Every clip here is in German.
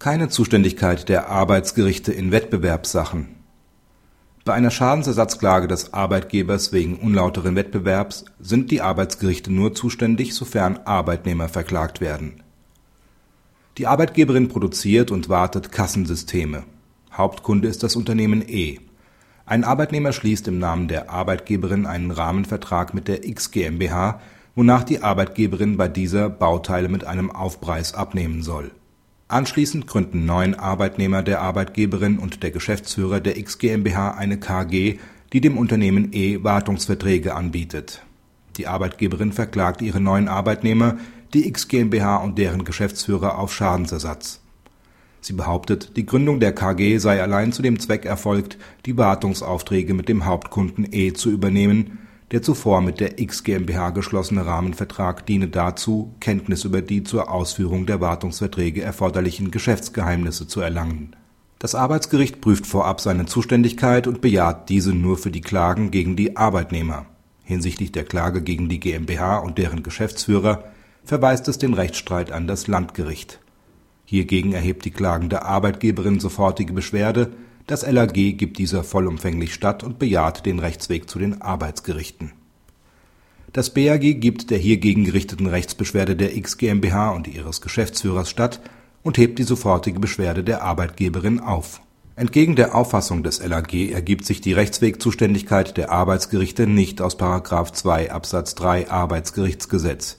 Keine Zuständigkeit der Arbeitsgerichte in Wettbewerbssachen. Bei einer Schadensersatzklage des Arbeitgebers wegen unlauteren Wettbewerbs sind die Arbeitsgerichte nur zuständig, sofern Arbeitnehmer verklagt werden. Die Arbeitgeberin produziert und wartet Kassensysteme. Hauptkunde ist das Unternehmen E. Ein Arbeitnehmer schließt im Namen der Arbeitgeberin einen Rahmenvertrag mit der X GmbH, wonach die Arbeitgeberin bei dieser Bauteile mit einem Aufpreis abnehmen soll Anschließend gründen neun Arbeitnehmer der Arbeitgeberin und der Geschäftsführer der X GmbH eine KG, die dem Unternehmen E Wartungsverträge anbietet. Die Arbeitgeberin verklagt ihre neuen Arbeitnehmer, die X GmbH und deren Geschäftsführer auf Schadensersatz. Sie behauptet, die Gründung der KG sei allein zu dem Zweck erfolgt, die Wartungsaufträge mit dem Hauptkunden E zu übernehmen der zuvor mit der X GmbH geschlossene Rahmenvertrag diene dazu, Kenntnis über die zur Ausführung der Wartungsverträge erforderlichen Geschäftsgeheimnisse zu erlangen. Das Arbeitsgericht prüft vorab seine Zuständigkeit und bejaht diese nur für die Klagen gegen die Arbeitnehmer. Hinsichtlich der Klage gegen die GmbH und deren Geschäftsführer verweist es den Rechtsstreit an das Landgericht. Hiergegen erhebt die klagende Arbeitgeberin sofortige Beschwerde das LAG gibt dieser vollumfänglich statt und bejaht den Rechtsweg zu den Arbeitsgerichten. Das BAG gibt der hiergegen gerichteten Rechtsbeschwerde der X GmbH und ihres Geschäftsführers statt und hebt die sofortige Beschwerde der Arbeitgeberin auf. Entgegen der Auffassung des LAG ergibt sich die Rechtswegzuständigkeit der Arbeitsgerichte nicht aus § 2 Absatz 3 Arbeitsgerichtsgesetz.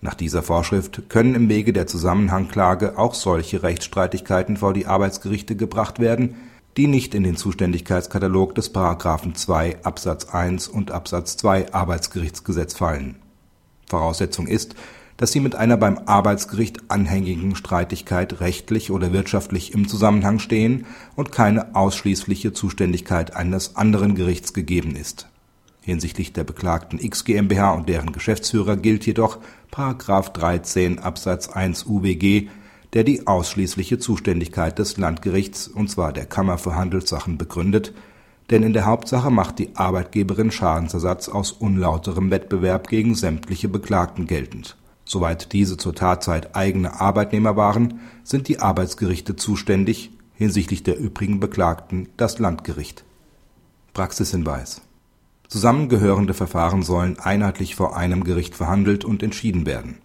Nach dieser Vorschrift können im Wege der Zusammenhangklage auch solche Rechtsstreitigkeiten vor die Arbeitsgerichte gebracht werden die nicht in den Zuständigkeitskatalog des § 2 Absatz 1 und Absatz 2 Arbeitsgerichtsgesetz fallen. Voraussetzung ist, dass sie mit einer beim Arbeitsgericht anhängigen Streitigkeit rechtlich oder wirtschaftlich im Zusammenhang stehen und keine ausschließliche Zuständigkeit eines anderen Gerichts gegeben ist. Hinsichtlich der beklagten X GmbH und deren Geschäftsführer gilt jedoch § 13 Absatz 1 UWG der die ausschließliche Zuständigkeit des Landgerichts, und zwar der Kammer für Handelssachen, begründet, denn in der Hauptsache macht die Arbeitgeberin Schadensersatz aus unlauterem Wettbewerb gegen sämtliche Beklagten geltend. Soweit diese zur Tatzeit eigene Arbeitnehmer waren, sind die Arbeitsgerichte zuständig, hinsichtlich der übrigen Beklagten das Landgericht. Praxishinweis Zusammengehörende Verfahren sollen einheitlich vor einem Gericht verhandelt und entschieden werden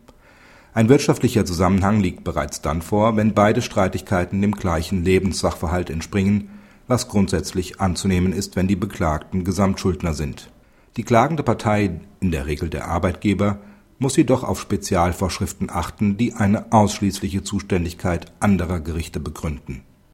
ein wirtschaftlicher Zusammenhang liegt bereits dann vor, wenn beide Streitigkeiten dem gleichen Lebenssachverhalt entspringen, was grundsätzlich anzunehmen ist, wenn die Beklagten Gesamtschuldner sind. Die klagende Partei, in der Regel der Arbeitgeber, muss jedoch auf Spezialvorschriften achten, die eine ausschließliche Zuständigkeit anderer Gerichte begründen